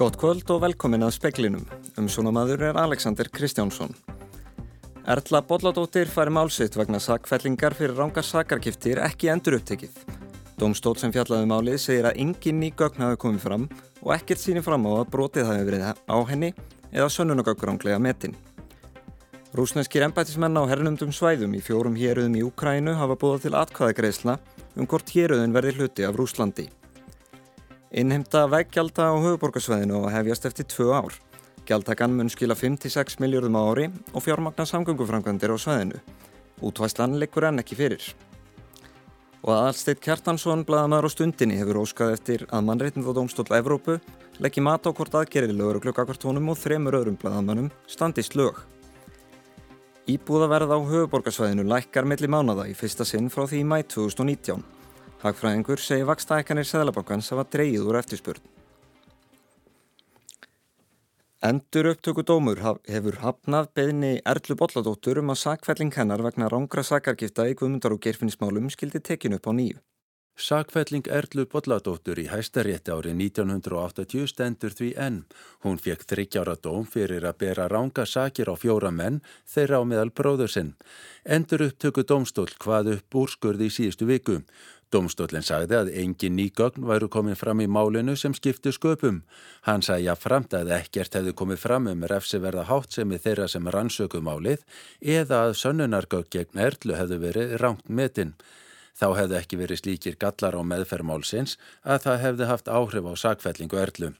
Gótt kvöld og velkomin að speklinum. Um svona maður er Alexander Kristjánsson. Erla Bolladóttir færi málsitt vegna sakfellingar fyrir rángar sakarkiftir ekki endur upptekið. Dómstól sem fjallaði um málið segir að engin ný gögn hafi komið fram og ekkert sínir fram á að brotið hafi verið á henni eða sönnunagöggránglega metin. Rúsneskir embætismenn á hernumdum svæðum í fjórum héruðum í Úkrænu hafa búið til atkvæðagreisla um hvort héruðin verði hluti af Rúslandi. Innhemta veggjalda á höfuborgarsvæðinu og hefjast eftir tvö ár. Gjaldtakan mun skila 5-6 miljardum á ári og fjármagna samgönguframkvæmdir á svæðinu. Útvæslan leikur enn ekki fyrir. Og aðalsteitt Kjartansson, bladamæður á stundinni, hefur óskað eftir að mannreitnindadómstóll Evrópu leggji mat á hvort aðgerðilögur klukkakartónum og þremur öðrum bladamænum standist lög. Íbúðaverð á höfuborgarsvæðinu lækkar milli mánada í fyrsta sinn frá því í mæ 2019. Hagfræðingur segir vakstaækanir Sæðlabankans hafa dreyið úr eftirspurn. Endur upptöku dómur hefur hafnað beðni Erlu Bolladóttur um að sakfelling hennar vegna rángra sakargifta í Guðmundar og gerfinnismálum skildi tekin upp á nýju. Sakfelling Erlu Bolladóttur í hæstarétti árið 1980 stendur því enn. Hún fekk þryggjára dóm fyrir að bera ránga sakir á fjóra menn þeirra á meðal bróður sinn. Endur upptöku dómstól hvað upp úrskurði í síðustu viku. Dómstólinn sagði að engin ný gögn væru komið fram í málinu sem skiptu sköpum. Hann sagði að framt að ekkert hefði komið fram um refsiverða hátt sem er þeirra sem rannsöku málið eða að sönnunargögn gegn erlu hefðu verið rangt metin. Þá hefðu ekki verið slíkir gallar á meðferðmálsins að það hefði haft áhrif á sakfellingu erlu.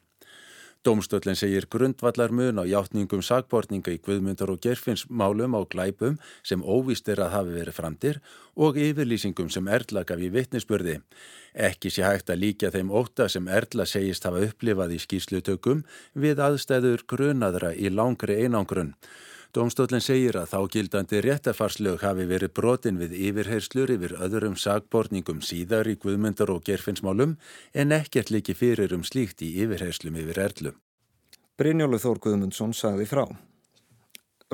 Dómstöldin segir grundvallar mun á hjáttningum sagbortninga í Guðmundar og Gerfins málum á glæpum sem óvist er að hafi verið framtir og yfirlýsingum sem Erla gaf í vittnisspörði. Ekki sé hægt að líka þeim óta sem Erla segist hafa upplifað í skýrslutökum við aðstæður grunaðra í langri einangrunn. Dómstólinn segir að þágildandi réttafarslög hafi verið brotin við yfirheyrslur yfir öðrum sagborningum síðar í Guðmundar og Gerfinsmálum en ekkert líki fyrir um slíkt í yfirheyrslum yfir erlu. Brynjólu Þór Guðmundsson sagði frá.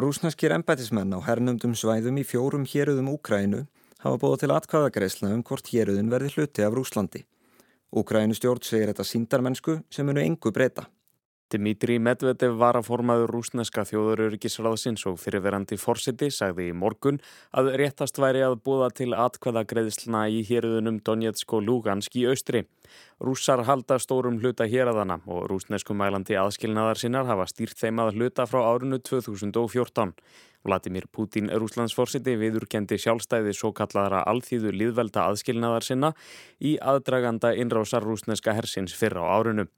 Rúsneskir embætismenn á hernumdum svæðum í fjórum héruðum Úkrænu hafa búið til atkvæðagreisla um hvort héruðin verði hluti af Rúslandi. Úkrænu stjórn segir þetta síndarmennsku sem munu engu breyta. Dmitri Medvedev var að formaður rúsneska þjóðuröryggisraðsins og fyrirverandi fórsiti sagði í morgun að réttast væri að búða til atkvæða greiðsluna í héruðunum Donetsk og Lugansk í austri. Rússar halda stórum hluta héradana og rúsnesku mælandi aðskilnaðar sinnar hafa stýrt þeim að hluta frá árunu 2014. Vladimir Putin, rúslandsforsiti, viðurkendi sjálfstæði svo kallara alþýðu liðvelda aðskilnaðar sinna í aðdraganda innrásar rúsneska hersins fyrra á árunu.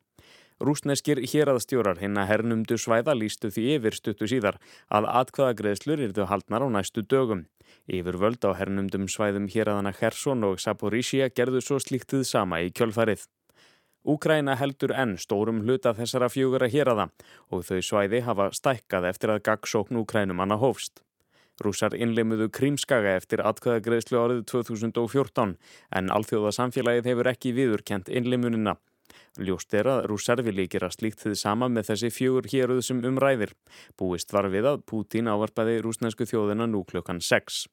Rúsneskir héraðstjórar hinn að hernumdu svæða lístu því yfir stuttu síðar að atkvæðagreðslur þau haldnar á næstu dögum. Yfir völd á hernumdum svæðum héraðana Kherson og Saporísia gerðu svo slíktið sama í kjölfarið. Úkræna heldur enn stórum hluta þessara fjögura héraða og þau svæði hafa stækkað eftir að gaggsókn Úkrænum anna hófst. Rúsar innleimuðu krímskaga eftir atkvæðagreðslu árið 2014 en alþjóðasamfélagið hefur ekki viðurkent innleimunina. Ljóst er að rússar vilji gera slíkt þið sama með þessi fjögur héruð sem umræðir. Búist var við að Pútín ávarpaði rúsnesku þjóðina nú klukkan 6.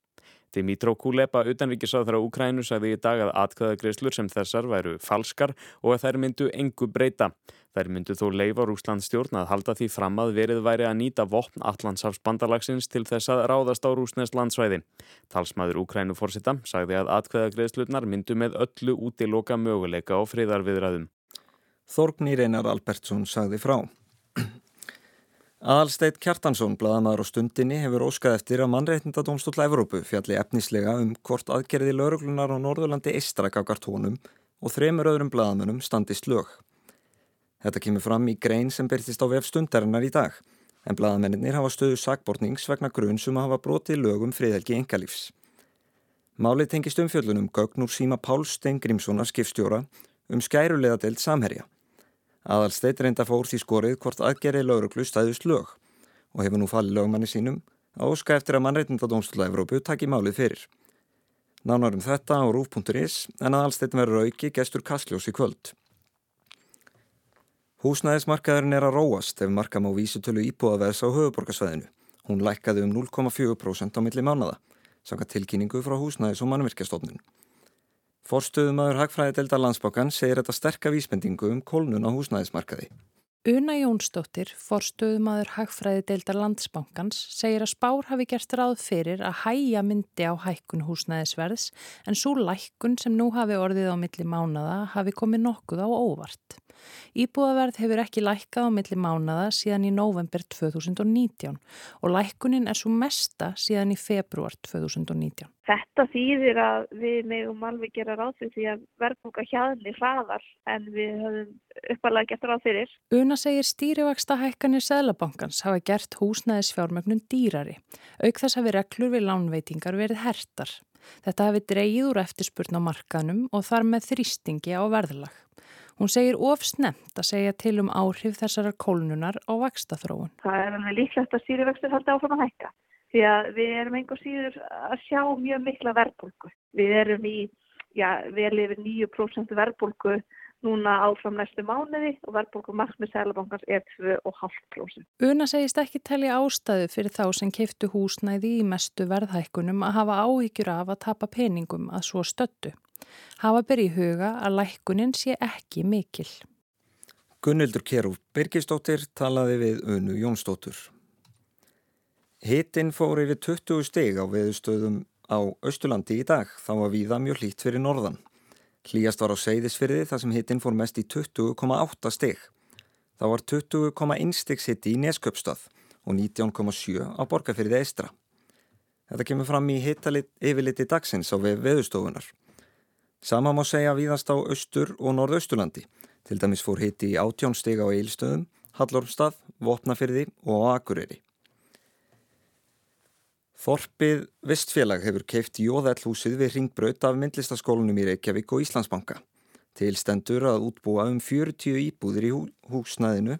Dimitró Kuleba, utanvíkisáð frá Ukrænu, sagði í dag að atkvæðagreislur sem þessar væru falskar og að þær myndu engu breyta. Þær myndu þó leifa Rúslands stjórn að halda því fram að verið væri að nýta vopn Allandsafsbandalagsins til þess að ráðast á Rúsnes landsvæði. Talsmaður Ukrænu fórsita sagði að atkvæðagreislurnar myndu með öllu útiloka möguleika á friðarviðræðum. Þorgnir Einar Albertsson sagði frá. Aðalsteit Kjartansson, bladamæður á stundinni, hefur óskað eftir að mannreitndadómstóll Evrópu fjalli efnislega um hvort aðgerði lauruglunar á Norðurlandi eistrak á kartónum og þremur öðrum bladamennum standist lög. Þetta kemur fram í grein sem byrtist á vef stundarinnar í dag, en bladamennir hafa stöðu sakbortnings vegna grunn sem hafa brotið lögum friðhelgi engalífs. Málið tengist umfjöllunum gögn úr síma Pál Stein Grímssonar skipstjóra um skærulega deilt samherja. Aðalsteit reynda fór því skorið hvort aðgerri lauruglu stæðust lög og hefur nú fallið lögmanni sínum að óska eftir að mannreitndadómsfjöla Evrópu takki málið fyrir. Nánarum þetta á rúf.is en aðalsteit verður auki gestur Kastljós í kvöld. Húsnæðismarkaðurinn er að róast ef markam á vísutölu íbúðaveðs á höfuborgarsvæðinu. Hún lækkaði um 0,4% á milli mánada, sanga tilkynningu frá húsnæðis og mannverkjastofnun. Forstöðumæður Hagfræði Delta Landsbákan segir þetta sterka vísbendingu um kólnun á húsnæðismarkaði. Una Jónsdóttir, forstöðumadur Hagfræði deildar landsbankans, segir að spár hafi gert ráð fyrir að hæja myndi á hækkun húsnæðisverðs en svo lækkun sem nú hafi orðið á milli mánada hafi komið nokkuð á óvart. Íbúðaverð hefur ekki lækkað á milli mánada síðan í november 2019 og lækkunin er svo mesta síðan í februar 2019. Þetta þýðir að við meðum alveg gera ráð fyrir því að verðbúka hjaðni hraðar en við höfum uppalega gert ráð fyrir. Una segir stýrivaksta hækkanir Sælabankans hafa gert húsnæðisfjármögnun dýrari. Auk þess hafi reglur við lánveitingar verið hertar. Þetta hafi dreyið úr eftirspurn á markanum og þar með þrýstingi á verðlag. Hún segir ofsnemt að segja til um áhrif þessarar kólnunar á vakstaþróun. Það er alveg líklegt að stýrivextur haldi áfram að hækka því að við erum einhver síður að sjá mjög mikla verðbólku. Við erum í, já, við lifum 9% verðbólku núna áfram næstu mánuði og verðbólku markmið Sælabankans er 2,5%. Una segist ekki telli ástæðu fyrir þá sem keiftu húsnæði í mestu verðhækkunum að hafa áhyggjur af að tapa peningum að svo stöttu. Hafa byrji huga að lækkunin sé ekki mikil. Gunnildur Kjærúf Birgistóttir talaði við Unu Jónsdóttur. Hittinn fór yfir 20 steg á veðustöðum á Östurlandi í dag, þá var viða mjög hlýtt fyrir norðan. Hlýjast var á Seyðisfyrði þar sem hittinn fór mest í 20,8 steg. Það var 20,1 stegs hitti í Nesköpstað og 19,7 á Borgafyrði eistra. Þetta kemur fram í hittalit yfirliti dagsins á veðustofunar. Sama má segja víðast á austur og norðausturlandi. Til dæmis fór hitti í átjónsteg á Eilstöðum, Hallormstað, Vopnafyrði og Akureyri. Þorpið Vestfélag hefur keift jóðællhúsið við ringbraut af myndlistaskólanum í Reykjavík og Íslandsbanka. Til stendur að útbúa um 40 íbúðir í húsnaðinu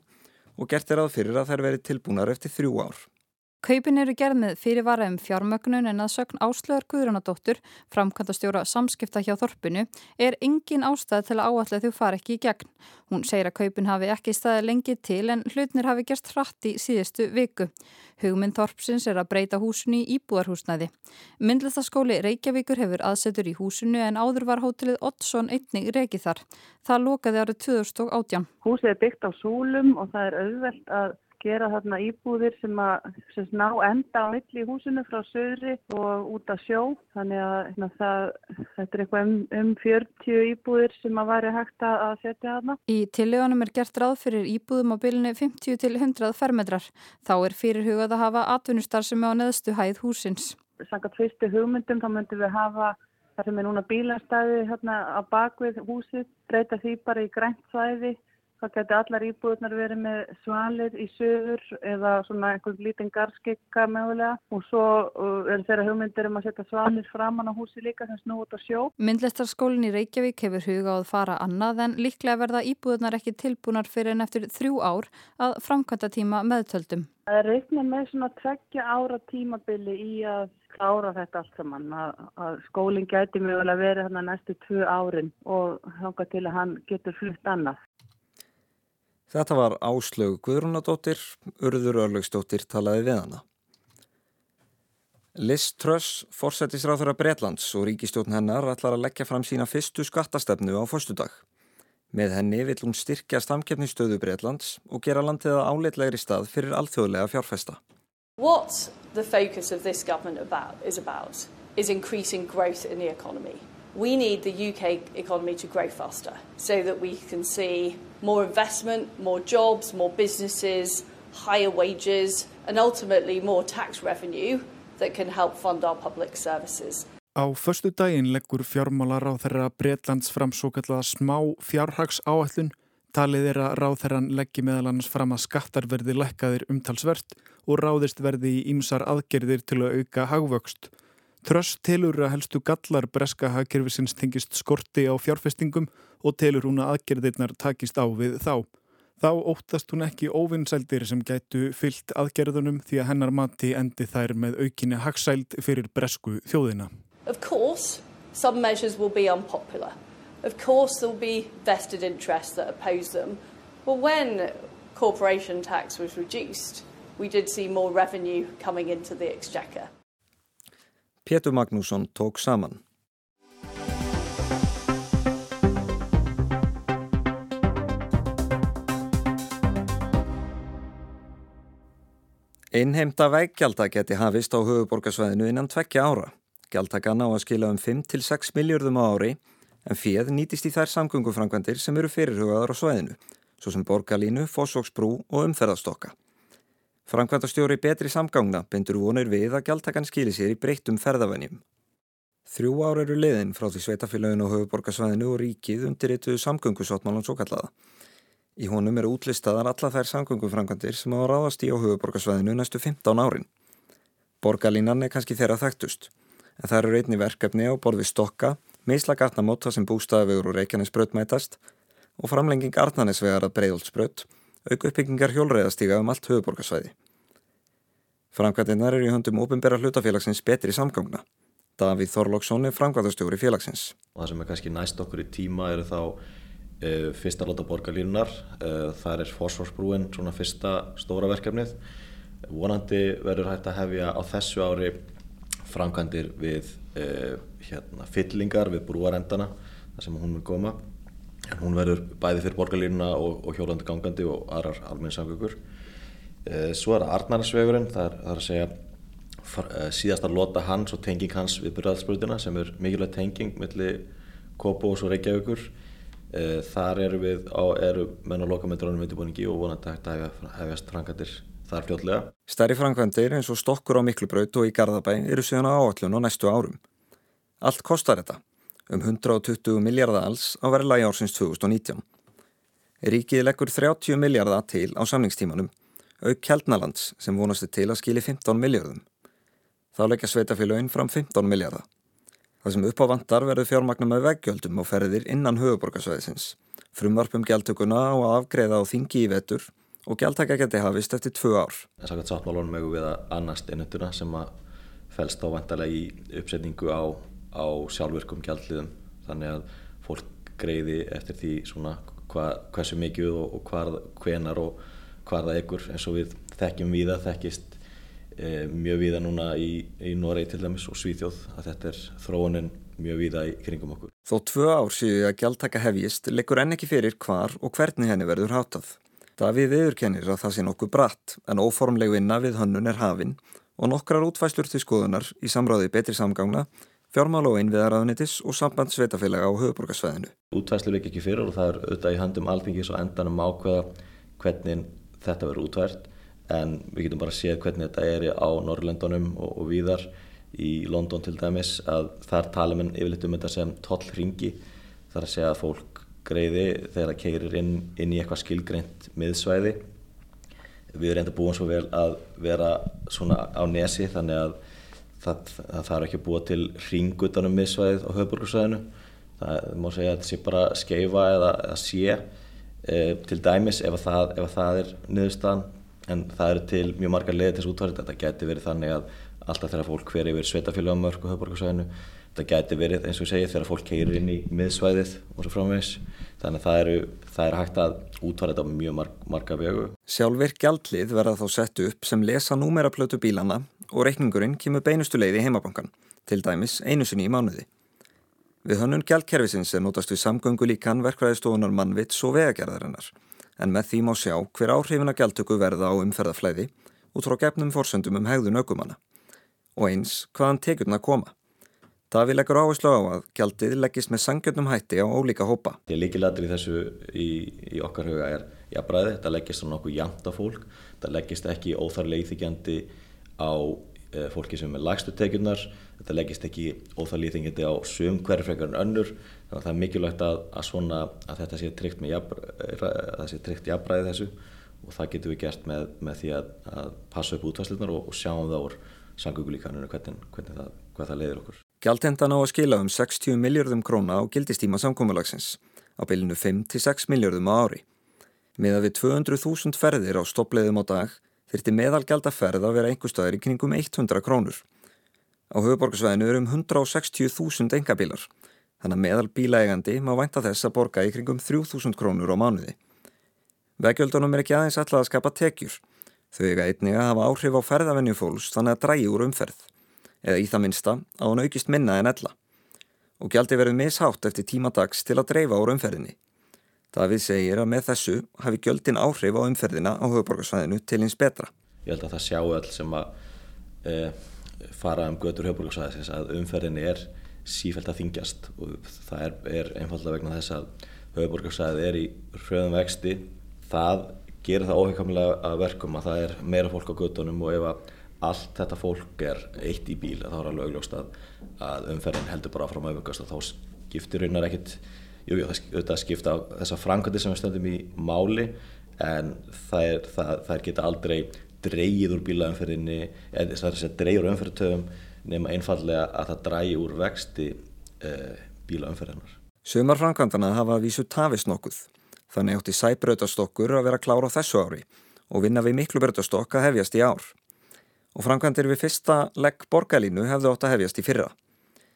og gert er að fyrir að þær veri tilbúnar eftir þrjú ár. Kaupin eru gerð með fyrirvara um fjármögnun en að sögn áslöður Guðrunadóttur, framkvæmdastjóra samskipta hjá Þorpinu, er engin ástæð til að áallega þau fara ekki í gegn. Hún segir að kaupin hafi ekki staði lengi til en hlutnir hafi gerst hratt í síðustu viku. Hugmynd Þorpsins er að breyta húsinu í íbúarhúsnæði. Myndlistaskóli Reykjavíkur hefur aðsetur í húsinu en áður var hótelið Oddsson einnig reykið þar. Það lokaði árið 2018. Húsið er byggt á súlum og það er auðvelt að gera þarna íbúðir sem að sem ná enda á milli í húsinu frá söðri og út að sjó. Þannig að hérna, það, þetta er eitthvað um, um 40 íbúðir sem að væri hægt að setja þarna. Í tillegunum er gert ráð fyrir íbúðum á bylunni 50 til 100 fermetrar. Þá er fyrirhugað að hafa atvinnustar sem er á neðstu hæð húsins. Sangat fyrstu hugmyndum þá myndum við hafa það sem er núna bílastæði hérna á bakvið húsið, breyta því bara í grænt svæði Það geti allar íbúðunar verið með svalir í sögur eða svona einhvern lítinn garskikka mögulega og svo uh, er þeirra hugmyndir um að setja svalir framann á húsi líka sem snú út á sjó. Myndlistarskólinn í Reykjavík hefur huga á að fara annað en líklega verða íbúðunar ekki tilbúnar fyrir en eftir þrjú ár að framkvæmta tíma meðtöldum. Það er reiknið með svona tveggja ára tímabili í að klára þetta allt saman að, að skólinn gæti mögulega verið hann að næstu tvö árin og hanga til að hann getur flutt annað. Þetta var Áslög Guðrúnadóttir, Urður Örlögsdóttir talaði við hana. Liz Truss, forsættisráþur af Breitlands og ríkistjóðn hennar ætlar að leggja fram sína fyrstu skattastefnu á fyrstudag. Með henni vill hún styrkja stamkeppnistöðu Breitlands og gera landið að áleitlegri stað fyrir alþjóðlega fjárfesta. What the focus of this government about is about is increasing growth in the economy. We need the UK economy to grow faster so that we can see more investment, more jobs, more businesses, higher wages, and ultimately more tax revenue that can help fund our public services. Á förstu daginn leggur fjármálar á þeirra Breitlands fram svo kallaða smá fjárhags áallun. Talið er að ráð þeirran leggji meðal annars fram að skattar verði lekkaðir umtalsvert og ráðist verði í ýmsar aðgerðir til að auka hagvöxt. Tröss telur að helstu gallar breska hagkerfisins tengist skorti á fjárfestingum og telur hún að aðgerðirnar takist á við þá. Þá óttast hún ekki óvinnsældir sem gætu fyllt aðgerðunum því að hennar mati endi þær með aukinni hagsæld fyrir bresku þjóðina. Of course, some measures will be unpopular. Of course there will be vested interests that oppose them. But when corporation tax was reduced, we did see more revenue coming into the exchequer. Pétur Magnússon tók saman. Einheimta veggjálta geti hafist á höfuborgarsvæðinu innan tvekja ára. Gjálta kanna á að skila um 5-6 miljardum á ári en fjöð nýtist í þær samgöngufrangvendir sem eru fyrirhugaðar á svæðinu svo sem borgarlínu, fósóksbrú og umferðarstokka. Frangvendastjóri betri samgangna bindur vonir við að gjaldtakan skili sér í breyttum ferðavennjum. Þrjú ár eru liðin frá því sveitafélagin á höfuborgarsvæðinu og ríkið undirrituðu samgöngusáttmálan svo kallaða. Í honum eru útlistaðar alla þær samgöngufrangandir sem á að ráðast í á höfuborgarsvæðinu næstu 15 árin. Borgarlínan er kannski þeirra þekktust, en það eru einni verkefni á borði stokka, meisla gatnamóta sem bústaðavegur og reykjanesbröð mætast og framlenging arnanesvegar að breyðoldsbröð, auk uppbyggingar hjólreiðastíga um allt höfuborgarsvæði. Framkvæmdinnar eru í höndum ofinbæra hlutafélagsins betri samgangna. Davíð Þorlóksson er framkvæmdastjóri félagsins. Það sem er kannski næst okkur í tíma eru þá Uh, fyrsta láta borgarlínunar, uh, þar er fósforsbrúin svona fyrsta stóra verkefnið. Vonandi verður hægt að hefja á þessu ári framkvæmdir við uh, hérna, fyllingar við brúarendana, þar sem hún vil koma. En hún verður bæði fyrir borgarlínuna og, og hjólandi gangandi og aðrar almenningssamgöngur. Svo er það Arnarnesvegurinn, það er, það er að segja síðasta lota hans og tenging hans við byrjaðsbrutina sem er mikilvægt tenging millir Kópós og Reykjavíkur. Eh, þar eru við á, eru menn á lokamendrónum undirbúningi og vonandi hægt að hefjast frangandir þar fljótlega. Stærri frangandir eins og stokkur á Miklubraut og í Garðabæ eru síðan á áallun á næstu árum. Allt kostar þetta, um 120 miljardar alls á verðlagi ársins 2019. Ríkið leggur 30 miljardar til á samningstímanum, auk Kjeldnalands sem vonasti til að skili 15 miljardum. Þá leggja sveitafélaginn fram 15 miljardar. Það sem upp á vandar verður fjármagnar með veggjöldum og ferðir innan höfuborgarsvæðisins. Frumvarpum gjaldtökuna að afgreða á þingi í vetur og gjaldtaka geti hafist eftir tvö ár. Það er sáttmálunum með að annast innutuna sem að fælst á vantarlega í uppsetningu á, á sjálfurkum gjaldliðum. Þannig að fólk greiði eftir því svona hva, hversu mikið og, og hvar, hvenar og hvar það ekkur eins og við þekkjum við að þekkist e, mjög víða núna í, í Noregi til dæmis og Svíþjóð að þetta er þróunin mjög víða í kringum okkur. Þó tvö ár séu að gjaldtaka hefjist leikur enn ekki fyrir hvar og hvernig henni verður hátað. Davíð viðurkennir að það sé nokkuð bratt en óformleg vinna við hönnun er hafinn og nokkrar útfæslur til skoðunar í samráði betri samgangna, fjármál og einviðaraðunitis og samband sveitafélaga á höfuborgarsvæðinu. Útfæslur ekki ekki fyrir og það er auðvitað í handum alþingis og endanum ákveða hvernig þetta verður útvært en við getum bara séð hvernig þetta er á Norrlöndunum og, og víðar í London til dæmis að þar tala mann yfirleitt um þetta sem tollringi þar að segja að fólk greiði þegar það keirir inn, inn í eitthvað skilgreint miðsvæði. Við erum enda búin svo vel að vera svona á nesi þannig að það, það þarf ekki að búa til ringutanum miðsvæðið á höfburgarsvæðinu það má segja að þetta sé bara skeifa eða, eða sé e, til dæmis ef það, ef það er niðurstaðan en það eru til mjög margar leði til þessu útvarið þetta. Geti verið þannig að alltaf þegar fólk hver yfir sveitafélagamörk og höfborgarsvæðinu þetta geti verið eins og segi þegar fólk keirir inn í miðsvæðið og svo framvegs þannig að það eru, það eru hægt að útvarið þetta mjög marg, marga vegu. Sjálfvirk gjaldlið verða þá sett upp sem lesa númeraplötu bílana og reikningurinn kemur beinustu leið í heimabankan til dæmis einu sinni í mánuði. Við hönnun gjaldkerfisins er notast við samgöngu líkan verkvæðistofunar mannvits og vegagerðarinnar. En með því má sjá hver áhrifin að gjaldtöku verða á umferðaflæði út frá gefnum forsendum um hegðun aukumanna og eins hvaðan tekjurna koma. Það við leggur áherslu á að gjaldið leggist með sangjörnum hætti á ólíka hópa. Ég líkilættir í þessu í, í okkar huga er jafnbræði, þetta leggist á nokkuð jæmt af fólk, þetta leggist ekki óþarlega íþykjandi á e, fólki sem er lagstu tekjurnar, þetta leggist ekki óþarlega íþykjandi á sum hverju frekar en önnur. Þannig að það er mikilvægt að, að, svona, að þetta sé tryggt jafnbræði þessu. Og það getur við gert með, með því að, að passa upp útvæslunar og, og sjáum það úr sangugulíkaninu hvernig, hvernig það, hvað það leiðir okkur. Gjaldendan á að skila um 60 miljardum króna á gildistíma samkómalagsins á bylinu 5-6 miljardum á ári. Með að við 200.000 ferðir á stoppleiðum á dag þurfti meðalgjaldaferð að vera einhverstaðir í kringum 100 krónur. Á höfuborgarsvæðinu eru um 160.000 engabílar Þannig að meðal bílaegandi má vænta þess að borga í kringum 3000 krónur á mánuði. Vegjöldunum er ekki aðeins alltaf að skapa tekjur. Þau eiga einnig að hafa áhrif á ferðavenju fólks þannig að drægi úr umferð. Eða í það minsta að hún aukist minna en ella. Og gjaldi verið mishátt eftir tímadags til að dreifa úr umferðinni. Það við segir að með þessu hafi gjöldin áhrif á umferðina á höfuborgarsvæðinu til hins betra. ég held að það sjáu all sem að e, fara um götur höfbrukarsvæðisins að umferðinni er sífælt að þingjast og það er, er einfallega vegna þess að höfbrukarsvæði er í hröðum vexti það gerir það óheikamlega að verkum að það er meira fólk á göttunum og ef að allt þetta fólk er eitt í bíl þá er alveg augljóst að, að umferðin heldur bara fram að aukast og þá skiptir raunar ekkit jú, jú, það skipta þessar framkvæmdi sem við stöndum í máli en er, það, það geta aldrei dreyið úr bílaumferðinni eða þess að dreyjur umferðtöfum nema einfallega að það drægi úr vexti uh, bílaumferðinar. Sumar framkvæmdana hafa vísu tafist nokkuð. Þannig átti sæbröðastokkur að vera klára á þessu ári og vinna við miklu bröðastokk að hefjast í ár. Og framkvæmdir við fyrsta legg borgarlínu hefðu átt að hefjast í fyrra.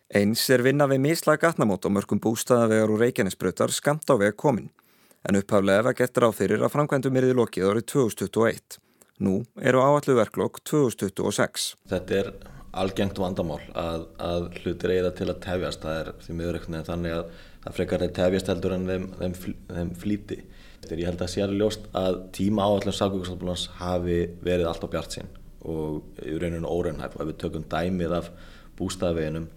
Eins er vinna við mislag gatnamót og mörgum bústaðavegar og reikjarnisbröðar skamt á veg komin. En upphaflega var gett ráð fyrir að framkvæmdum er í lokið árið 2021. Nú eru áallu verklokk 2026. Þetta er algengt vandamál að, að hlutir eiga til að tefjast. Það er því miður ekkert nefn þannig að það frekar þeir tefjast heldur en þeim, þeim, þeim flýti. Ég held að sér ljóst að tíma áallum sagvíkursáttbúlans hafi verið allt á bjart sín og í rauninu óraunhæf. Og ef við tökum dæmið af bústaðveginum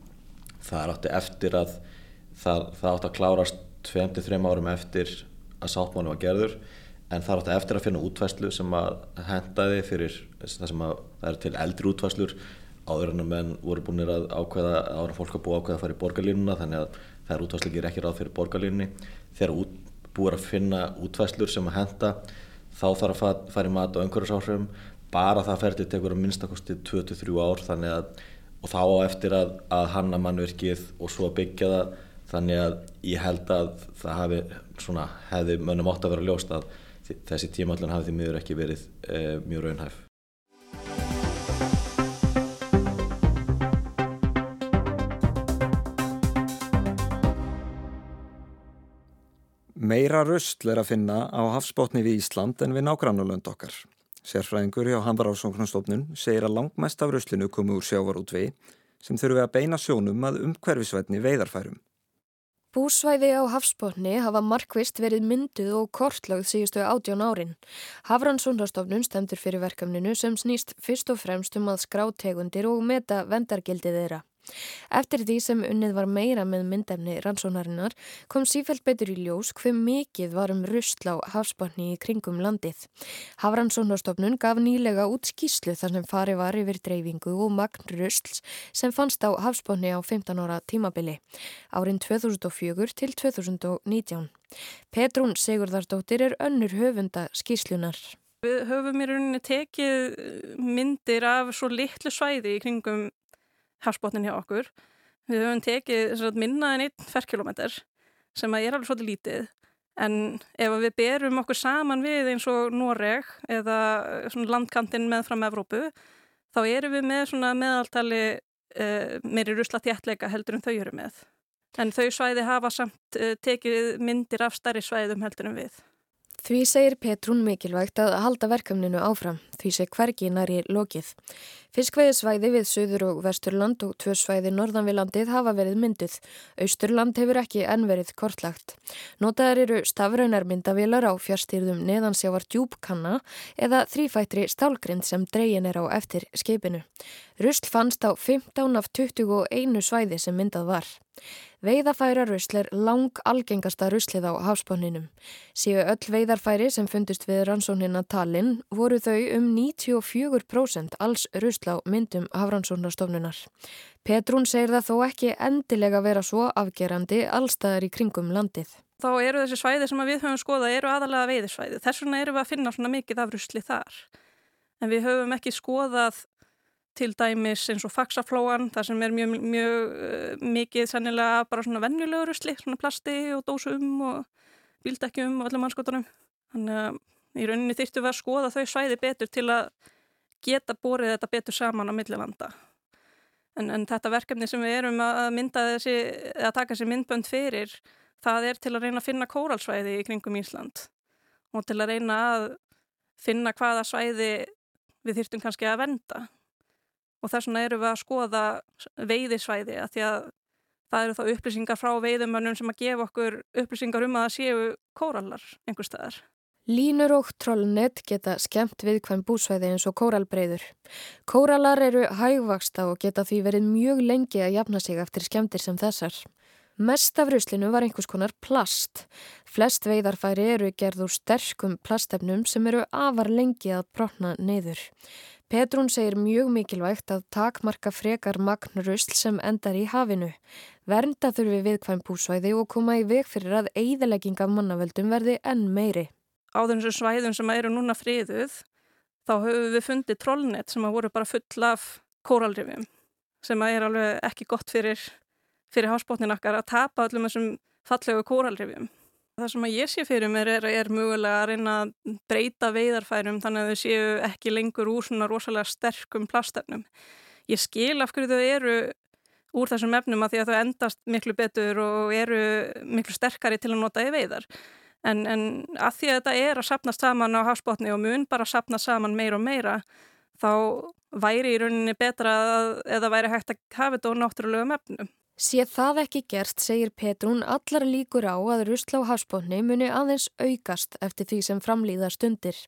það átti eftir að það, það átti að klárast 23 árum eftir að sáttmánu var gerður en það átti eftir að finna útvæslu sem að hendaði fyrir það sem að það er til eldri útvæslur áður en að menn voru búinir að ákveða áður en fólk að búa ákveða að fara í borgarlínuna þannig að það er útvæslu ekki ekki ráð fyrir borgarlínunni. Þegar út, búið að finna útvæslur sem að henda þá þarf að fara í mat og umhverjusáhrifum bara það ferði tekur að minnstakosti 23 ár þannig að og þá á eftir að, að hanna mannverkið og svo byggja það þannig að ég held að það hafi svona, hefði mönnum átt að vera ljóst að þessi tímallin hafi því miður ekki verið e, mjög raunhæf. Meira röstl er að finna á hafsbótni við Ísland en við nágrannulönd okkar. Sérfræðingur hjá Hambarásóknarstofnun segir að langmest af röslinu komi úr sjávarútvegi sem þurfi að beina sjónum að umhverfisvætni veidarfærum. Búsvæði á hafsbótni hafa markvist verið mynduð og kortlagð síðustu átján árin. Hafrannsóndarstofnun stemtur fyrir verkefninu sem snýst fyrst og fremst um að skrá tegundir og meta vendargildið þeirra. Eftir því sem unnið var meira með myndefni rannsónarinnar kom sífælt betur í ljós hver mikið var um rusl á hafsbótni í kringum landið. Hafrannsónarstofnun gaf nýlega út skýslu þar sem fari var yfir dreifingu og magn rusls sem fannst á hafsbótni á 15 ára tímabili, árin 2004 til 2019. Petrún Sigurðardóttir er önnur höfunda skýslunar. Við höfum í rauninni tekið myndir af svo litlu svæði í kringum hafsbótnin hjá okkur. Við höfum tekið minna en einn ferkilometr sem er alveg svolítið lítið en ef við berum okkur saman við eins og Noreg eða landkantinn með fram Evrópu þá erum við með meðaltali uh, meiri rusla tjættleika heldur en þau eru með. En þau svæði hafa samt uh, tekið myndir af starri svæðum heldur en við. Því segir Petrún mikilvægt að halda verkefninu áfram, því sé hvergi næri lokið. Fiskveiðsvæði við Suður og Vesturland og tvö svæði norðan við landið hafa verið myndið. Austurland hefur ekki ennverið kortlagt. Notaðar eru stafraunar myndavílar á fjárstýrðum neðansjávar djúbkanna eða þrýfættri stálgrind sem dreyin er á eftir skipinu. Rusl fannst á 15 af 21 svæði sem myndað var. Veiðafæra rusl er lang algengasta ruslið á hafsbóninum. Séu öll veiðarfæri sem fundist við rannsóknina talinn voru þau um 94% alls rusl á myndum hafrannsóknarstofnunar. Petrún segir það þó ekki endilega vera svo afgerandi allstaðar í kringum landið. Þá eru þessi svæði sem við höfum skoðað eru aðalega veiðisvæði. Þess vegna eru við að finna svona mikið af rusli þar. En við höfum ekki skoðað til dæmis eins og faksaflóan, það sem er mjög, mjög uh, mikið sannilega bara svona vennjulegur usli, svona plasti og dósum og bíldekjum og öllum mannskotunum. Þannig að í rauninni þýttum við að skoða þau svæði betur til að geta borið þetta betur saman á millilanda. En, en þetta verkefni sem við erum að mynda þessi, að taka þessi myndbönd fyrir, það er til að reyna að finna kóralsvæði í kringum Ísland og til að reyna að finna hvaða svæði við þýrtum kannski að venda og þess vegna eru við að skoða veiðisvæði að því að það eru þá upplýsingar frá veiðumönnum sem að gefa okkur upplýsingar um að það séu kórallar einhver staðar. Línur og trollnett geta skemmt viðkvæm búsvæði eins og kóralbreyður. Kóralar eru hægvaksta og geta því verið mjög lengi að jafna sig eftir skemmtir sem þessar. Mest af ruslinu var einhvers konar plast. Flest veidarfæri eru gerð úr sterkum plastefnum sem eru afar lengi að brotna neyður. Petrún segir mjög mikilvægt að takmarka frekar magn rusl sem endar í hafinu. Vernda þurfi viðkvæm búsvæði og koma í veg fyrir að eigðelegging af mannavöldum verði enn meiri á þessu svæðum sem eru núna friðuð þá höfum við fundið trollnett sem að voru bara full af kóralrifjum sem að er alveg ekki gott fyrir, fyrir hásbótnin okkar að tapa öllum þessum fallegu kóralrifjum. Það sem að ég sé fyrir mér er, er mögulega að reyna að breyta veidarfærum þannig að þau séu ekki lengur úr svona rosalega sterkum plastefnum. Ég skil af hverju þau eru úr þessum efnum að því að þau endast miklu betur og eru miklu sterkari til að nota í veiðar. En, en að því að þetta er að sapnast saman á hafsbótni og mun bara að sapna saman meira og meira þá væri í rauninni betra eða væri hægt að hafa þetta á náttúrulegum efnum. Sér það ekki gert, segir Petrún, allar líkur á að rusla á hafsbótni muni aðeins aukast eftir því sem framlýða stundir.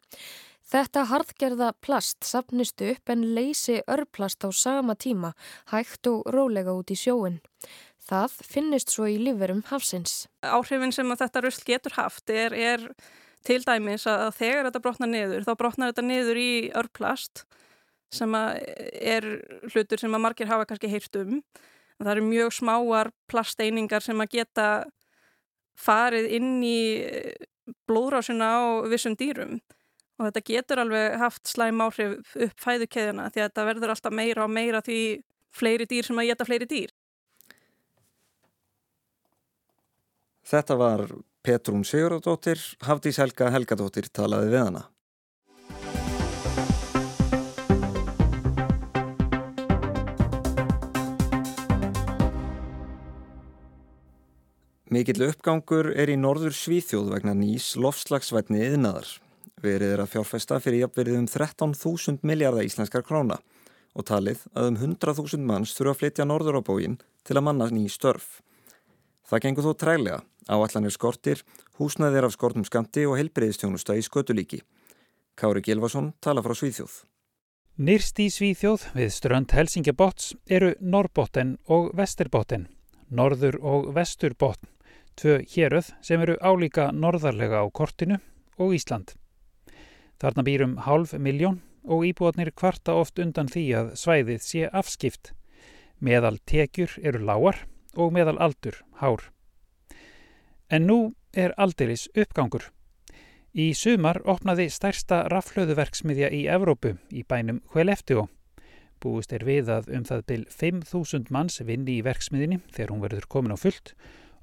Þetta harðgerða plast sapnist upp en leysi örplast á sama tíma, hægt og rólega út í sjóin. Það finnist svo í líferum hafsins. Áhrifin sem þetta rusl getur haft er, er til dæmis að þegar þetta brotnar niður, þá brotnar þetta niður í örplast sem er hlutur sem að margir hafa kannski heyrt um. Það eru mjög smáar plasteiningar sem að geta farið inn í blóðrásina á vissum dýrum og þetta getur alveg haft slæm áhrif upp fæðukeðina því að þetta verður alltaf meira og meira því fleiri dýr sem að geta fleiri dýr. Þetta var Petrún Sigurðardóttir, Hafdís Helga Helgadóttir talaði við hana. Mikill uppgangur er í norður Svíþjóð vegna nýs lofslagsvætni yðnaðar. Verið er að fjárfesta fyrir jafnverið um 13.000 miljardar íslenskar króna og talið að um 100.000 manns þurfa að flytja norður á bógin til að manna ný störf. Það gengur þó trælega Áallanir skortir, húsnaðir af skortum skamti og helbreyðistjónusta í skötulíki. Kári Gilvason tala frá Svíþjóð. Nýrst í Svíþjóð við strönd Helsingabotts eru Norrbotten og Vesterbotten, Norður og Vesturbotn, tvö héröð sem eru álíka norðarlega á kortinu og Ísland. Þarna býrum hálf miljón og íbúatnir kvarta oft undan því að svæðið sé afskipt. Meðal tekjur eru lágar og meðal aldur hár. En nú er aldeilis uppgangur. Í sumar opnaði stærsta raflöðuverksmiðja í Evrópu í bænum Hveleftió. Búist er við að um það byl 5.000 manns vinni í verksmiðinni þegar hún verður komin á fullt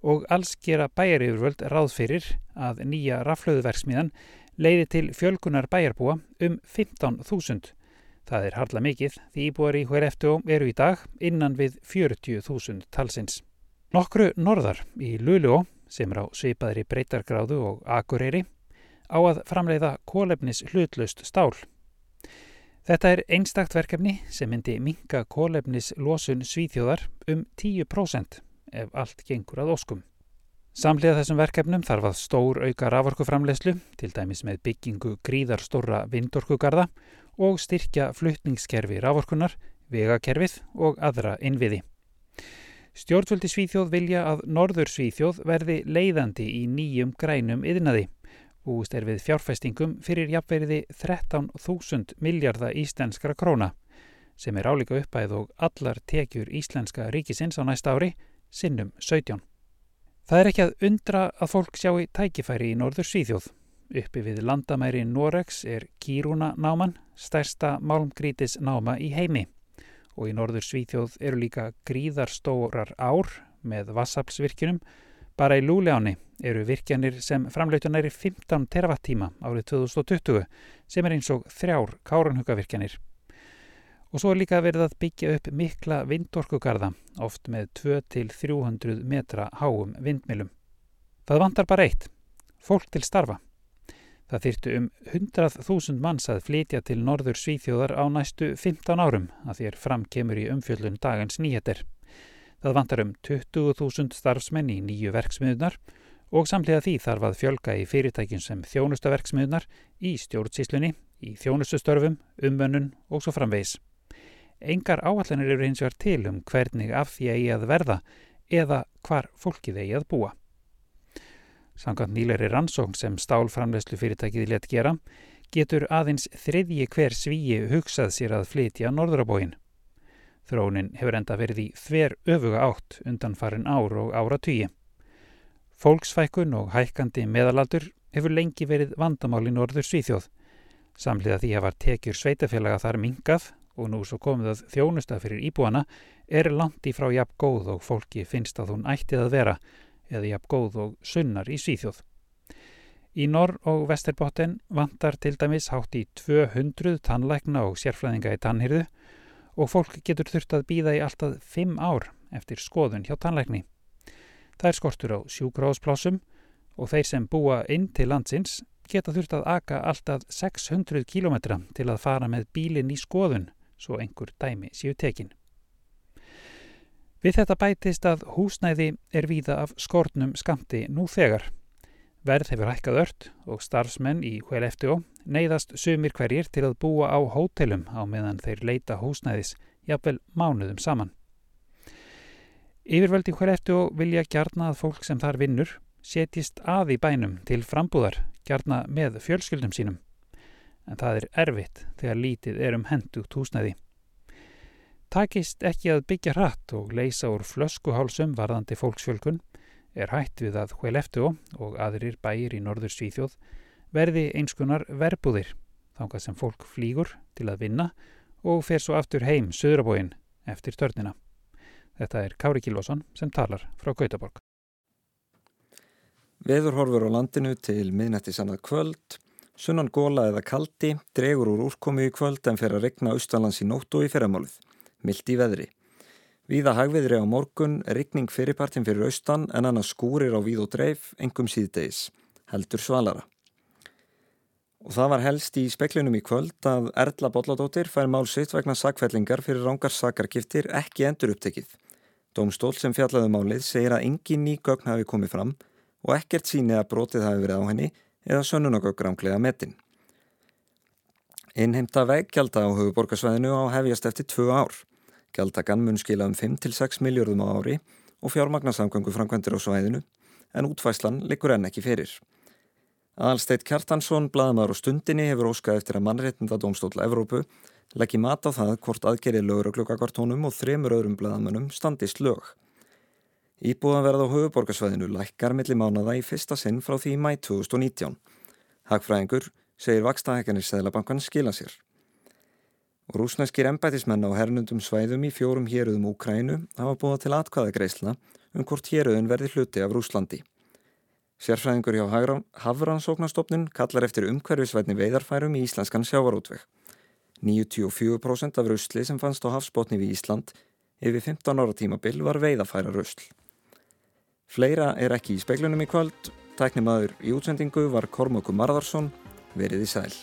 og alls gera bæjarifurvöld ráð fyrir að nýja raflöðuverksmiðan leiði til fjölkunar bæjarbúa um 15.000. Það er hardla mikið því íbúar í Hveleftió eru í dag innan við 40.000 talsins. Nokkru norðar í Luleå sem er á svipaðri breytargráðu og akureyri, á að framleiða kólefnis hlutlaust stál. Þetta er einstakt verkefni sem myndi minga kólefnis losun svíþjóðar um 10% ef allt gengur að óskum. Samlega þessum verkefnum þarf að stór auka raforkuframlegslu, til dæmis með byggingu gríðarstóra vindorkugarða og styrkja fluttningskerfi raforkunar, vegakerfið og aðra innviði. Stjórnvöldi Svíþjóð vilja að Norður Svíþjóð verði leiðandi í nýjum grænum yðnaði. Búist er við fjárfæstingum fyrir jafnverði 13.000 miljardar íslenskra króna sem er álíka uppæð og allar tekjur íslenska ríkisins á næsta ári sinnum 17. Það er ekki að undra að fólk sjáu tækifæri í Norður Svíþjóð. Uppi við landamæri Noregs er Kíruna náman, stærsta málmgrítis náma í heimi og í norður Svíþjóð eru líka gríðarstórar ár með vassaflsvirkjunum. Bara í Lúleáni eru virkjanir sem framleitunari 15 terawattíma árið 2020 sem er eins og þrjár káranhugavirkjanir. Og svo er líka verið að byggja upp mikla vindorkugarða, oft með 2-300 metra háum vindmilum. Það vantar bara eitt, fólk til starfa. Það þyrtu um 100.000 manns að flytja til norður Svíþjóðar á næstu 15 árum að þér fram kemur í umfjöllun dagans nýheter. Það vantar um 20.000 starfsmenn í nýju verksmiðunar og samlega því þarf að fjölga í fyrirtækjum sem þjónustaverksmiðunar í stjórnsíslunni, í þjónustustörfum, umönnun og svo framvegs. Engar áallanir eru hins vegar til um hvernig af því eigi að verða eða hvar fólkið eigi að búa. Samkvæmt nýleiri rannsókn sem stálframlegslu fyrirtækið let gera getur aðeins þriðji hver svíi hugsað sér að flytja norðurabóin. Þróunin hefur enda verið í þver öfuga átt undan farin ár og ára tugi. Fólksfækun og hækkandi meðalaldur hefur lengi verið vandamál í norður Svíþjóð. Samlega því að var tekjur sveitafélaga þar mingað og nú svo komið að þjónusta fyrir íbúana er langt í frá jafn góð og fólki finnst að hún ættið að vera eða jafn góð og sunnar í Svíþjóð. Í Norr og Vesterbotten vantar til dæmis hátt í 200 tannlækna og sérflæðinga í tannhyrðu og fólk getur þurft að býða í alltaf 5 ár eftir skoðun hjá tannlækni. Það er skortur á sjúkráðsplásum og þeir sem búa inn til landsins geta þurft að aka alltaf 600 km til að fara með bílinn í skoðun svo einhver dæmi séu tekinn. Við þetta bætist að húsnæði er víða af skortnum skamti nú þegar Verð hefur hækkað ört og starfsmenn í HLFTO neyðast sumir hverjir til að búa á hótelum á meðan þeir leita húsnæðis jafnvel mánuðum saman. Yfirvöldi HLFTO vilja gjarna að fólk sem þar vinnur setjist að í bænum til frambúðar gjarna með fjölskyldum sínum. En það er erfitt þegar lítið er um hendugt húsnæði. Takist ekki að byggja hratt og leysa úr flöskuhálsum varðandi fólksfjölkun er hætt við að Huelefto og aðrir bæir í norður Svíþjóð verði einskunar verbúðir þangað sem fólk flýgur til að vinna og fer svo aftur heim söðrabóin eftir törnina. Þetta er Kári Kilvason sem talar frá Gautaborg. Veðurhorfur á landinu til miðnætti sannað kvöld, sunnan góla eða kaldi, dregur úr úrkomi í kvöld en fer að regna austalands í nótt og í ferramálið, mild í veðri. Víða hagviðri á morgun, rikning fyrirpartin fyrir austan en annars skúrir á víð og dreif, engum síðdeis, heldur svalara. Og það var helst í speklinum í kvöld að Erla Bolladóttir fær málsitt vegna sakfellingar fyrir rángar sakarkiftir ekki endur upptekið. Dómstól sem fjallaðu um málið segir að engin ný gögn hafi komið fram og ekkert síni að brotið hafi verið á henni eða sönnunagögg rámklega metin. Innheimta veggjalda á höfuborgarsvæðinu á hefjast eftir tvö ár. Gjaldagan mun skila um 5-6 miljörðum á ári og fjármagnarsamgöngu framkvæmdur á svæðinu en útfæslan likur enn ekki fyrir. Aðalsteit Kjartansson, bladamæður og stundinni hefur óskað eftir að mannréttinda Dómstóla Evrópu leggji mat á það hvort aðgerið lögur og þremur öðrum bladamönnum standist lög. Íbúðanverð á höfuborgarsvæðinu lækkar milli mánada í fyrsta sinn frá því mæ 2019. Hagfræðingur segir vakstahekkanir Sæðlabankan skila sér. Rúsneskir embætismenn á hernundum svæðum í fjórum héruðum Úkrænu hafa búið til atkvæðagreisla um hvort héruðun verði hluti af Rúslandi. Sérfræðingur hjá Hafransóknastofnun kallar eftir umhverfisvætni veidarfærum í íslenskan sjávarótveg. 94% af rusli sem fannst á hafsbótni við Ísland yfir 15 ára tímabil var veiðafæra rusl. Fleira er ekki í speklunum í kvöld. Tæknimaður í útsendingu var Kormoku Marðarsson verið í sæl.